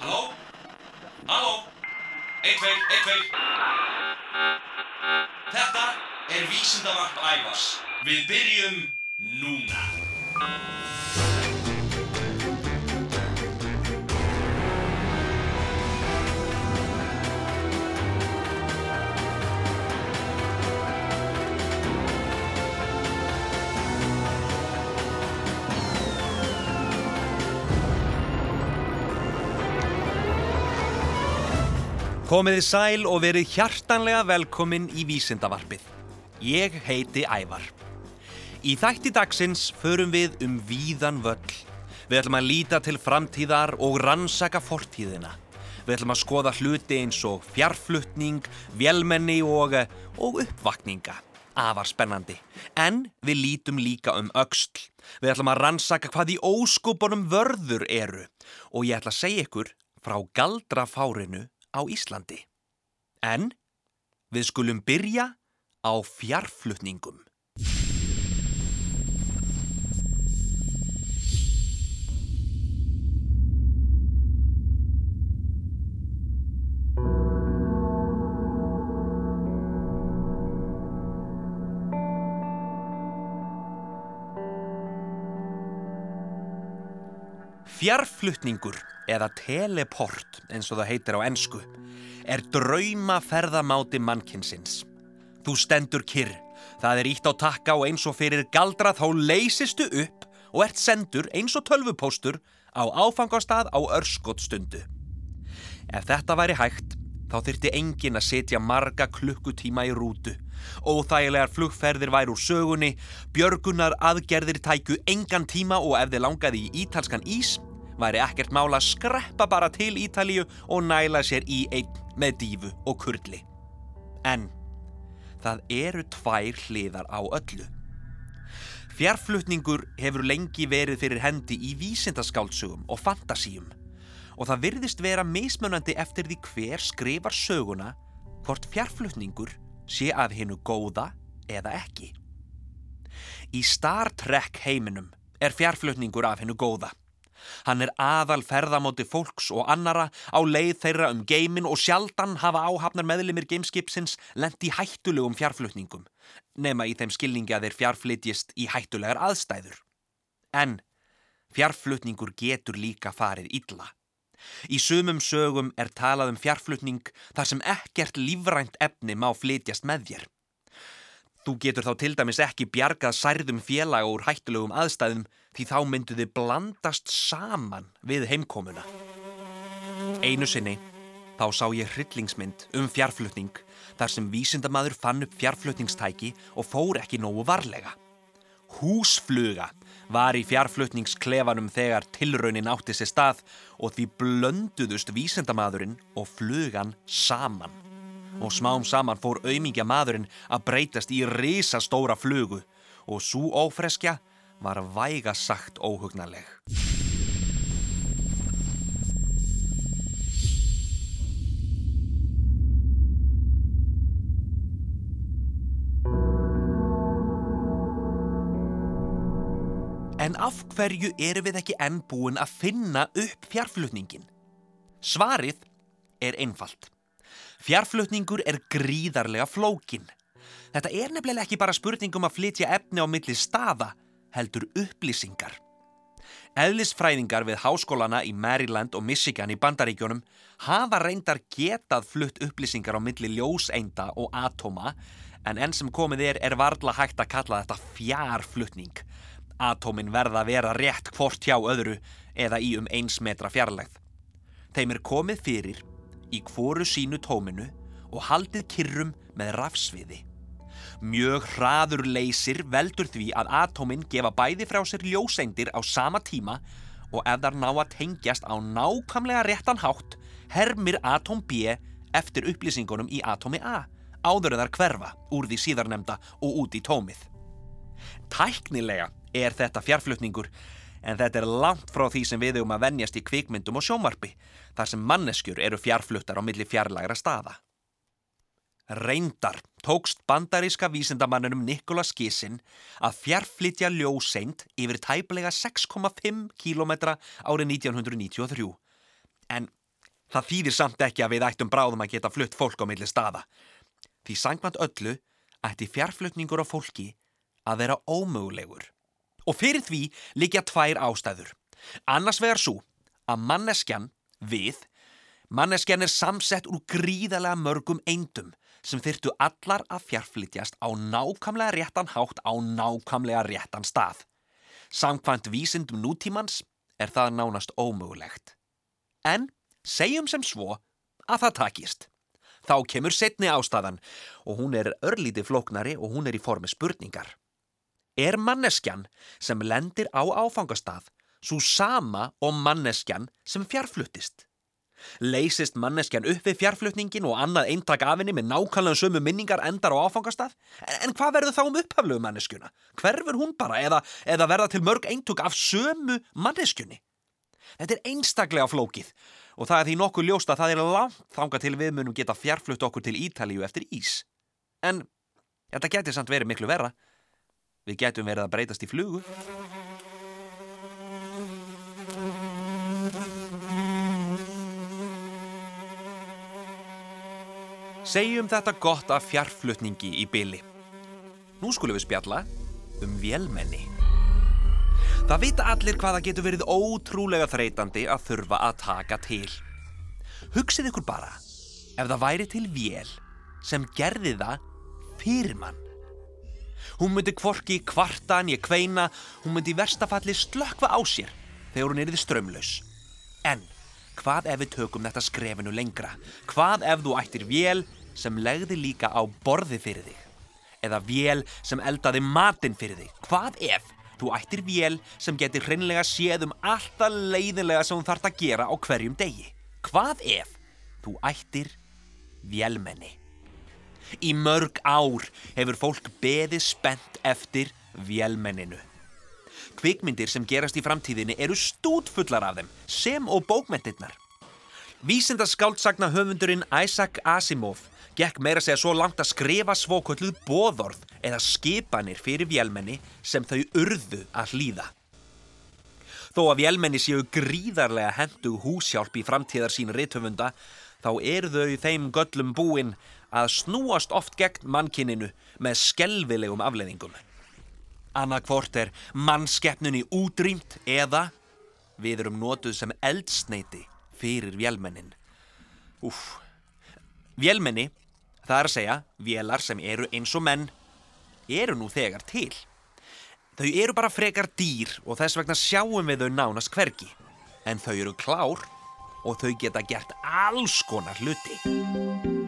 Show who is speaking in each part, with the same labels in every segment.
Speaker 1: Halló? Halló? Eitt, tveir, eitt, tveir. Þetta er vísindavarp ævars. Við byrjum núna.
Speaker 2: Komiði sæl og verið hjartanlega velkomin í Vísindavarpið. Ég heiti Ævar. Í þætti dagsins förum við um víðan völl. Við ætlum að líta til framtíðar og rannsaka fortíðina. Við ætlum að skoða hluti eins og fjarflutning, vélmenni og, og uppvakninga. Afar spennandi. En við lítum líka um öxl. Við ætlum að rannsaka hvað í óskupunum vörður eru. Og ég ætla að segja ykkur frá galdrafárinu á Íslandi. En við skulum byrja á fjarflutningum. Fjarflutningur eða teleport eins og það heitir á ensku er draumaferðamáti mannkinsins. Þú stendur kyrr, það er ítt á takka og eins og fyrir galdra þá leysistu upp og ert sendur eins og tölvupóstur á áfangastað á örskottstundu. Ef þetta væri hægt, þá þyrti engin að setja marga klukkutíma í rútu. Óþægilegar flugferðir væri úr sögunni, björgunar aðgerðir tæku engan tíma og ef þið langaði í ítalskan ís, væri ekkert mála að skreppa bara til Ítalíu og næla sér í einn með dífu og kurli. En það eru tvær hliðar á öllu. Fjarflutningur hefur lengi verið fyrir hendi í vísindaskáldsögum og fantasíum og það virðist vera mismunandi eftir því hver skrifar söguna hvort fjarflutningur sé af hinnu góða eða ekki. Í Star Trek heiminum er fjarflutningur af hinnu góða. Hann er aðal ferðamóti fólks og annara á leið þeirra um geimin og sjaldan hafa áhafnar meðlimir gameskipsins lent í hættulegum fjarflutningum, nema í þeim skilningi að þeir fjarflytjist í hættulegar aðstæður. En fjarflutningur getur líka farið illa. Í sumum sögum er talað um fjarflutning þar sem ekkert lífrænt efni má flytjast með þér. Þú getur þá til dæmis ekki bjargað særðum félaga úr hættulegum aðstæðum því þá myndu þið blandast saman við heimkomuna. Einu sinni þá sá ég hryllingsmynd um fjarflutning þar sem vísindamadur fann upp fjarflutningstæki og fór ekki nógu varlega. Húsfluga var í fjarflutningsklefanum þegar tilraunin átti sér stað og því blönduðust vísindamadurinn og flugan saman. Og smám saman fór auðmingja madurinn að breytast í risastóra flugu og svo ófreskja var væga sagt óhugnaleg. En af hverju erum við ekki enn búin að finna upp fjarflutningin? Svarið er einfalt. Fjarflutningur er gríðarlega flókin. Þetta er nefnilega ekki bara spurningum að flytja efni á milli staða, heldur upplýsingar. Eðlisfræðingar við háskólana í Maryland og Michigan í bandaríkjónum hafa reyndar getað flutt upplýsingar á milli ljóseinda og atoma en enn sem komið er er varla hægt að kalla þetta fjarflutning. Atómin verða að vera rétt hvort hjá öðru eða í um eins metra fjarlægð. Þeim er komið fyrir í hvoru sínu tóminu og haldið kyrrum með rafsviði. Mjög hraður leysir veldur því að atómin gefa bæði frá sér ljóseindir á sama tíma og ef þar ná að tengjast á nákvæmlega réttan hátt hermir atóm B eftir upplýsingunum í atómi A áður en þar hverfa úr því síðarnemda og út í tómið. Tæknilega er þetta fjarflutningur en þetta er langt frá því sem við höfum að venjast í kvikmyndum og sjómarpi þar sem manneskjur eru fjarfluttar á milli fjarlagra staða. Reyndar tókst bandaríska vísindamannunum Nikolas Gissin að fjarflytja ljóseint yfir tæplega 6,5 km árið 1993. En það þýðir samt ekki að við ættum bráðum að geta flutt fólk á milli staða. Því sangvand öllu ætti fjarflutningur á fólki að vera ómögulegur. Og fyrir því líkja tvær ástæður. Annars vegar svo að manneskjan, við, manneskjan er samsett úr gríðarlega mörgum eindum sem þyrtu allar að fjarflytjast á nákamlega réttan hátt á nákamlega réttan stað. Samkvæmt vísindum nútímans er það nánast ómögulegt. En segjum sem svo að það takist. Þá kemur setni ástæðan og hún er örlíti flóknari og hún er í formi spurningar. Er manneskjan sem lendir á áfangastað svo sama og manneskjan sem fjarfluttist? Leysist manneskjan upp við fjarflutningin og annað eintak af henni með nákvæmlega sömu minningar endar á áfangastað? En hvað verður þá um upphaflegu manneskjuna? Hverfur hún bara eða, eða verða til mörg eintuk af sömu manneskjunni? Þetta er einstaklega flókið og það er því nokkuð ljóst að það er langt þanga til við munum geta fjarflutt okkur til Ítalíu eftir ís. En þetta getur samt verið miklu verra. Við getum verið að breytast í flugu. Segjum þetta gott af fjarflutningi í byli. Nú skulum við spjalla um vélmenni. Það vita allir hvaða getur verið ótrúlega þreytandi að þurfa að taka til. Hugsið ykkur bara ef það væri til vél sem gerði það fyrir mann. Hún myndi kvorki kvartan, ég kveina, hún myndi í verstafalli slökva á sér þegar hún erið strömlaus. En hvað ef við tökum þetta skrefinu lengra? Hvað ef þú ættir vél sem legði líka á borði fyrir þig? Eða vél sem eldaði matinn fyrir þig? Hvað ef þú ættir vél sem getur hreinlega séð um alltaf leiðilega sem þú þart að gera á hverjum degi? Hvað ef þú ættir vélmenni? Í mörg ár hefur fólk beðið spennt eftir vélmenninu. Kvikmyndir sem gerast í framtíðinni eru stútfullar af þeim, sem og bókmyndirnar. Vísindaskáldsagna höfundurinn Isaac Asimov gekk meira segja svo langt að skrifa svokölluð bóðorð eða skipanir fyrir vélmenni sem þau urðu að hlýða. Þó að vélmenni séu gríðarlega hendu húsjálp í framtíðar sín rithöfunda, þá eru þau þeim göllum búin að snúast oft gegn mannkininu með skelvilegum afleðingum. Annarkvort er mannskeppnunni útrýmt eða við erum notuð sem eldsneiti fyrir vélmennin. Úf. Vélmenni, það er að segja, vélar sem eru eins og menn, eru nú þegar til. Þau eru bara frekar dýr og þess vegna sjáum við þau nánast hvergi. En þau eru klár og þau geta gert alls konar hluti.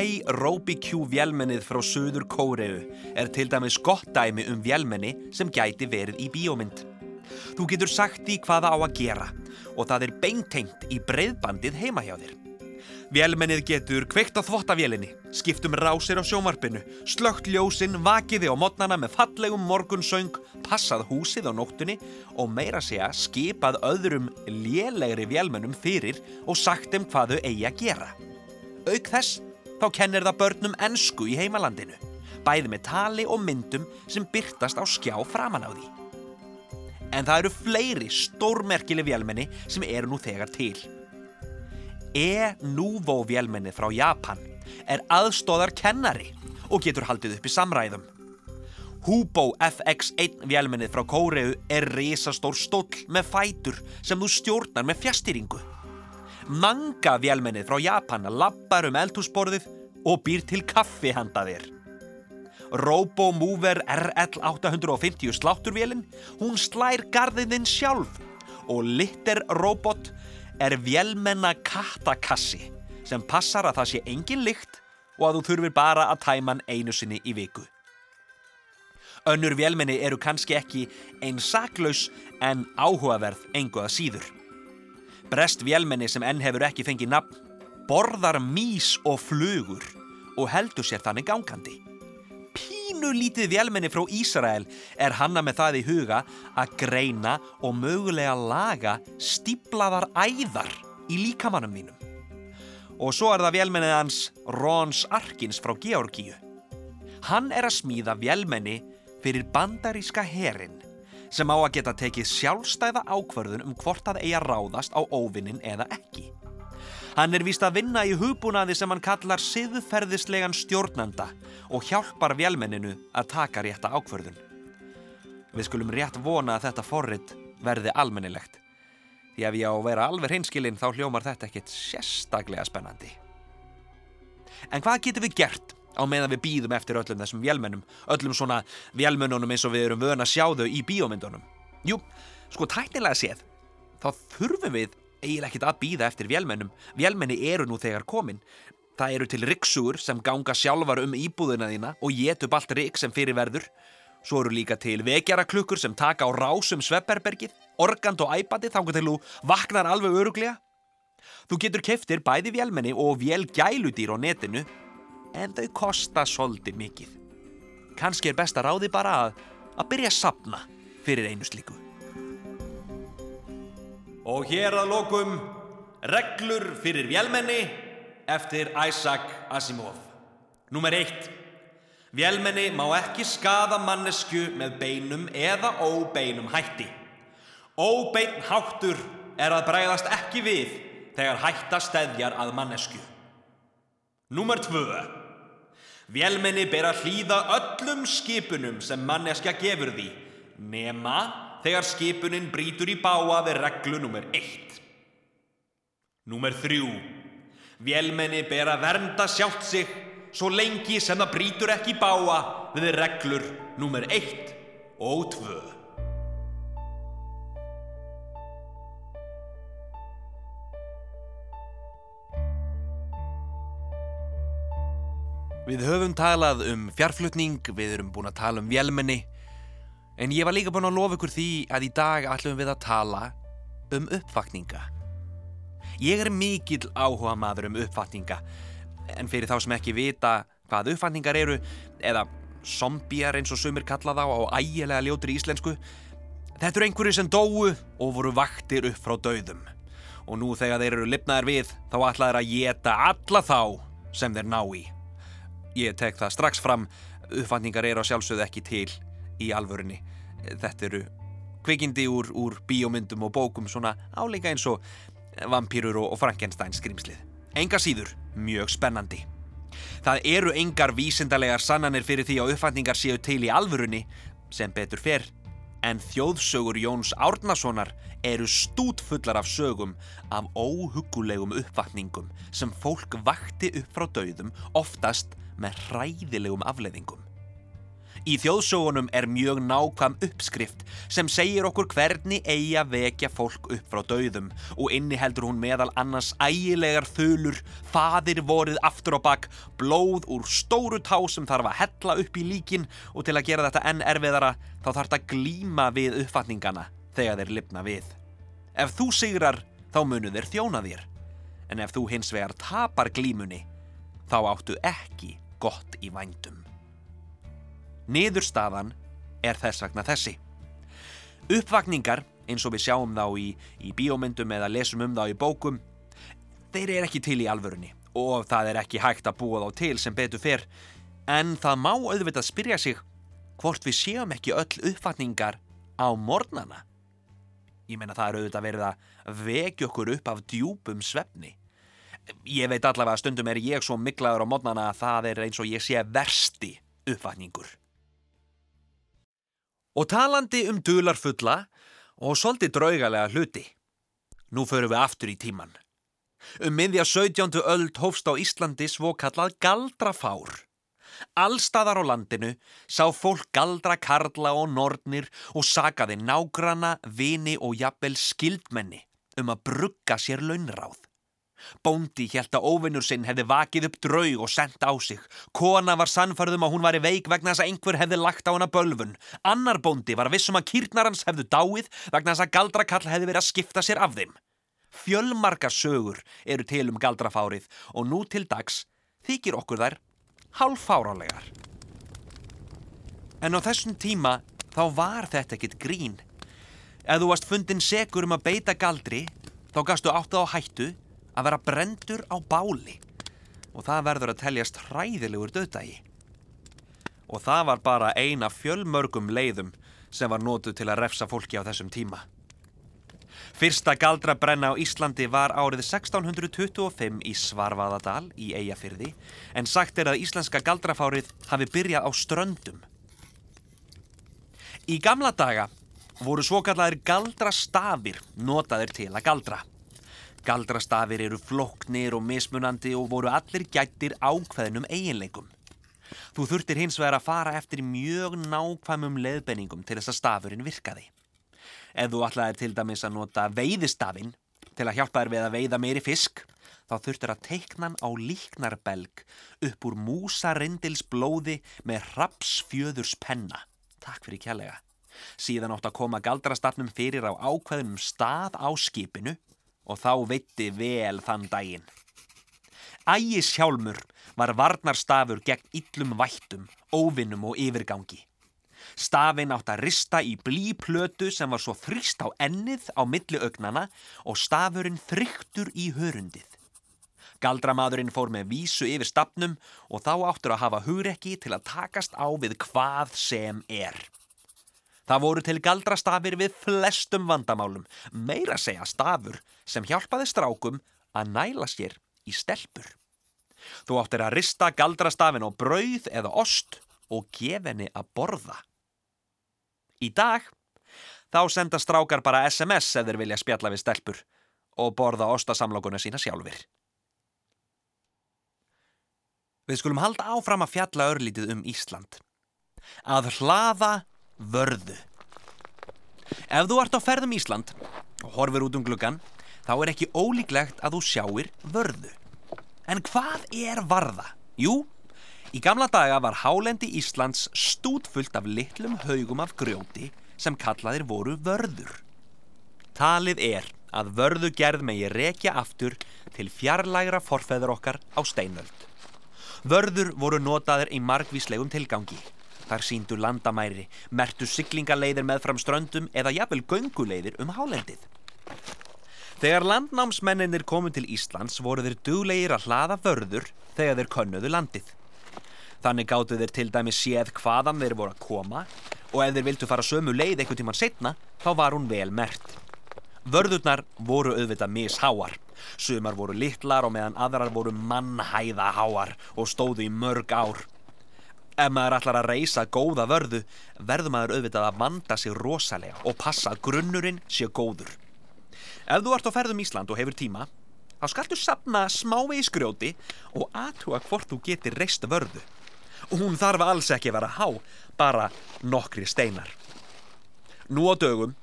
Speaker 2: iRobicue vélmennið frá Suður Kóreu er til dæmis gott dæmi um vélmenni sem gæti verið í bíómynd. Þú getur sagt því hvaða á að gera og það er beintengt í breyðbandið heima hjá þér. Vélmennið getur kveikt á þvottavélinni, skiptum rásir á sjómarpinu, slögt ljósinn, vakiði á modnana með fallegum morgunsöng, passað húsið á nóttunni og meira segja skipað öðrum lélegri vélmennum fyrir og sagt um hvað þau eigi að gera. Auk þess þá kennir það börnum ennsku í heimalandinu, bæði með tali og myndum sem byrtast á skjá framan á því. En það eru fleiri stórmerkileg vélmenni sem eru nú þegar til. E-Nuvo vélmenni frá Japan er aðstóðar kennari og getur haldið upp í samræðum. Hubo FX1 vélmennið frá Kóreu er risastór stóll með fætur sem þú stjórnar með fjastýringu. Manga vélmennið frá Japan lappar um eldhúsborðið og býr til kaffi handa þér. RoboMover RL850 slátturvélinn, hún slær garðinn sjálf og Litter Robot er vélmenna kattakassi sem passar að það sé engin lykt og að þú þurfir bara að tæma hann einu sinni í viku. Önnur vélmenni eru kannski ekki einn saklaus en áhugaverð enguða síður. Brest vélmenni sem enn hefur ekki fengið nafn borðar mís og flugur og heldur sér þannig gangandi. pínu lítið vélmenni frá Ísrael er hanna með það í huga að greina og mögulega laga stíplaðar æðar í líkamannum mínum. Og svo er það vélmennið hans Rons Arkins frá Georgíu. Hann er að smíða vélmenni fyrir bandaríska herin sem á að geta tekið sjálfstæða ákvörðun um hvort það eigi að ráðast á óvinnin eða ekki. Hann er víst að vinna í hugbúnaði sem hann kallar siðferðislegan stjórnanda og hjálpar vélmenninu að taka rétta ákvörðun. Við skulum rétt vona að þetta forrið verði almennilegt. Því ef ég á að vera alveg hreinskilinn þá hljómar þetta ekkit sérstaklega spennandi. En hvað getur við gert á meðan við býðum eftir öllum þessum vélmennum, öllum svona vélmennunum eins og við erum vöna að sjá þau í bíómyndunum? Jú, sko tæknilega séð, þá þurfum við eiginlega ekkit að býða eftir vélmennum. Vélmenni eru nú þegar komin. Það eru til riksugur sem ganga sjálfar um íbúðuna þína og get upp allt rik sem fyrirverður. Svo eru líka til vekjaraklukkur sem taka á rásum svepperbergið, organd og æpandi þangar til þú vaknar alveg öruglega. Þú getur keftir bæði vélmenni og vélgæludýr á netinu en þau kosta svolítið mikið. Kanski er best að ráði bara að, að byrja að sapna fyrir einu slíku. Og hér að lokum reglur fyrir vélmenni eftir Isaac Asimov. Númer eitt. Vélmenni má ekki skaða mannesku með beinum eða óbeinum hætti. Óbein háttur er að bræðast ekki við þegar hætta steðjar að mannesku. Númer tvö. Vélmenni ber að hlýða öllum skipunum sem manneskja gefur því, nema þegar skipunin brítur í báa við reglu nummer 1. Númer 3. Vélmenni ber að vernda sjátt sig svo lengi sem það brítur ekki báa við reglur nummer 1 og 2. Við höfum talað um fjarflutning, við erum búin að tala um vélmenni En ég var líka búin að lofa ykkur því að í dag ætlum við að tala um uppvakninga. Ég er mikill áhuga maður um uppvakninga, en fyrir þá sem ekki vita hvað uppvakningar eru, eða zombjar eins og sumir kalla þá á ægilega ljótri íslensku, þetta eru einhverju sem dóu og voru vaktir upp frá dauðum. Og nú þegar þeir eru lifnaðir við, þá ætla þeir að geta alla þá sem þeir ná í. Ég tek það strax fram, uppvakningar eru á sjálfsögðu ekki til í alvörunni. Þetta eru kvikindi úr, úr bíómyndum og bókum svona áleika eins og vampýrur og, og Frankenstein skrimslið. Enga síður, mjög spennandi. Það eru engar vísindalegar sannanir fyrir því að uppfatningar séu til í alvörunni sem betur fer. En þjóðsögur Jóns Árnasonar eru stútfullar af sögum af óhugulegum uppvatningum sem fólk vakti upp frá dauðum oftast með hræðilegum afleðingum. Í þjóðsögunum er mjög nákvæm uppskrift sem segir okkur hvernig eigi að vekja fólk upp frá dauðum og inniheldur hún meðal annars ægilegar þulur, fadir vorið aftur á bakk, blóð úr stóru tá sem þarf að hella upp í líkin og til að gera þetta enn erfiðara þá þarf þetta glíma við uppfatningana þegar þeir lifna við. Ef þú sigrar þá munu þeir þjóna þér, en ef þú hins vegar tapar glímunni þá áttu ekki gott í vændum. Niðurstaðan er þess vegna þessi. Uppvakningar, eins og við sjáum þá í, í bíómyndum eða lesum um þá í bókum, þeir eru ekki til í alvörunni og það er ekki hægt að búa þá til sem betur fyrr, en það má auðvitað spyrja sig hvort við séum ekki öll uppvakningar á mornana. Ég meina það er auðvitað verið að vekja okkur upp af djúpum svefni. Ég veit allavega að stundum er ég svo miklaður á mornana að það er eins og ég sé versti uppvakningur. Og talandi um dularfulla og svolítið draugalega hluti. Nú förum við aftur í tíman. Um miðja 17. öld hófst á Íslandi svo kallað galdrafár. Allstaðar á landinu sá fólk galdra karla og nornir og sagaði nágrana, vini og jafnvel skildmenni um að brugga sér launráð. Bóndi hjælt að óvinnur sinn hefði vakið upp draug og sendt á sig. Kona var sannfarðum að hún var í veik vegna þess að einhver hefði lagt á hana bölfun. Annar bóndi var vissum að kýrnar hans hefðu dáið vegna þess að galdrakall hefði verið að skipta sér af þeim. Fjölmarka sögur eru til um galdrafárið og nú til dags þykir okkur þær hálffárálegar. En á þessum tíma þá var þetta ekkit grín. Ef þú varst fundin segur um að beita galdri, þá gastu áttið á hættu að vera brendur á báli. Og það verður að teljast hræðilegur döðdagi. Og það var bara eina fjölmörgum leiðum sem var nótuð til að refsa fólki á þessum tíma. Fyrsta galdrabrenna á Íslandi var árið 1625 í Svarvaðadal í Eyjafyrði en sagt er að íslenska galdrafárið hafi byrjað á ströndum. Í gamla daga voru svokallaðir galdrastafir notaðir til að galdra. Galdrastafir eru floknir og mismunandi og voru allir gættir ákveðnum eiginleikum. Þú þurftir hins vegar að fara eftir mjög nákvæmum leðbenningum til þess að stafurinn virkaði. Ef þú ætlaði til dæmis að nota veiðistafinn til að hjálpa þér við að veiða meiri fisk, þá þurftur að teikna hann á líknarbelg upp úr músarindils blóði með rapsfjöðurs penna. Takk fyrir kjærlega. Síðan átt að koma galdrastafnum fyrir á ákveðnum stað á skipinu og þá veitti vel þann daginn. Ægis hjálmur var varnarstafur gegn yllum vættum, óvinnum og yfirgangi. Stafinn átt að rista í blíplötu sem var svo þrýst á ennið á milli augnana og stafurinn þryktur í hörundið. Galdramadurinn fór með vísu yfir stafnum og þá áttur að hafa hugrekki til að takast á við hvað sem er. Það voru til galdrastafir við flestum vandamálum, meira segja stafur sem hjálpaði strákum að næla sér í stelpur. Þú áttir að rista galdrastafin á brauð eða ost og gef henni að borða. Í dag þá senda strákar bara SMS þeir vilja spjalla við stelpur og borða ostasamlokuna sína sjálfur. Við skulum halda áfram að fjalla örlítið um Ísland. Að hlaða vörðu. Ef þú ert á ferðum Ísland og horfir út um gluggan, þá er ekki ólíklegt að þú sjáir vörðu. En hvað er varða? Jú, Í gamla daga var hálendi Íslands stútfullt af litlum haugum af grjóti sem kallaðir voru vörður. Talið er að vörðu gerð megi rekja aftur til fjarlægra forfeður okkar á steinöld. Vörður voru notaðir í margvíslegum tilgangi. Þar síndu landamæri, mertu syklingaleiðir með fram ströndum eða jafnvel gönguleiðir um hálendið. Þegar landnámsmenninir komu til Íslands voru þeir duglegir að hlaða vörður þegar þeir könnuðu landið. Þannig gáttu þeir til dæmi séð hvaðan þeir voru að koma og ef þeir vildu fara sömu leið einhvern tíman setna, þá var hún vel mert. Vörðurnar voru auðvitað misháar. Sumar voru litlar og meðan aðrar voru mannhæðaháar og stóðu í mörg ár. Ef maður ætlar að reysa góða vörðu, verður maður auðvitað að vanda sig rosalega og passa að grunnurinn sé góður. Ef þú ert á ferðum Ísland og hefur tíma, þá skaltu sapna smávegi skrjóti og aðtúa hvort þú getur reist vörðu og hún þarf alls ekki að vera há, bara nokkri steinar. Nú á dögum,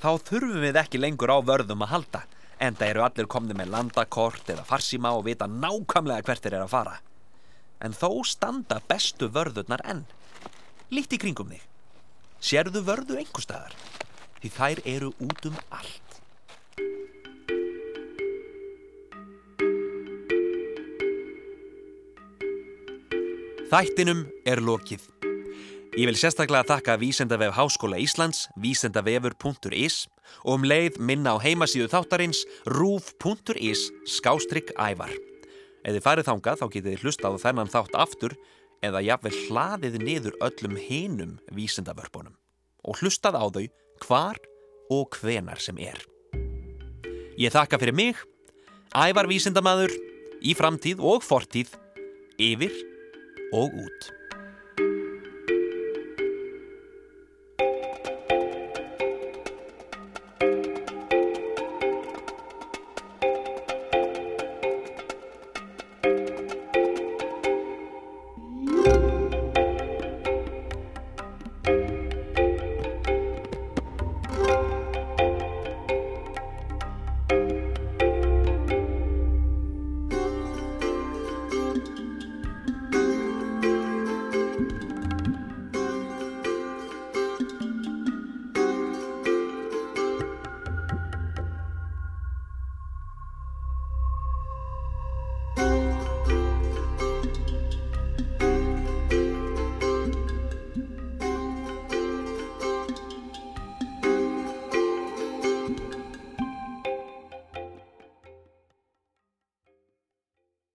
Speaker 2: þá þurfum við ekki lengur á vörðum að halda, en það eru allir komni með landakort eða farsíma og vita nákvæmlega hvert þeir eru að fara. En þó standa bestu vörðurnar enn. Lít í kringum þig. Sérðu vörðu einhver staðar? Því þær eru út um allt. Þættinum er lokið. Ég vil sérstaklega þakka Vísendavef Háskóla Íslands, vísendavefur.is og um leið minna á heimasíðu þáttarins rúf.is skástrygg ævar. Ef þið farið þangað þá getið þið hlusta á þennan þátt aftur eða jáfnvel hlaðið niður öllum hinum vísendavörpunum og hlustað á þau hvar og hvenar sem er. Ég þakka fyrir mig, ævar vísendamadur, í framtíð og fortíð, yfir og út.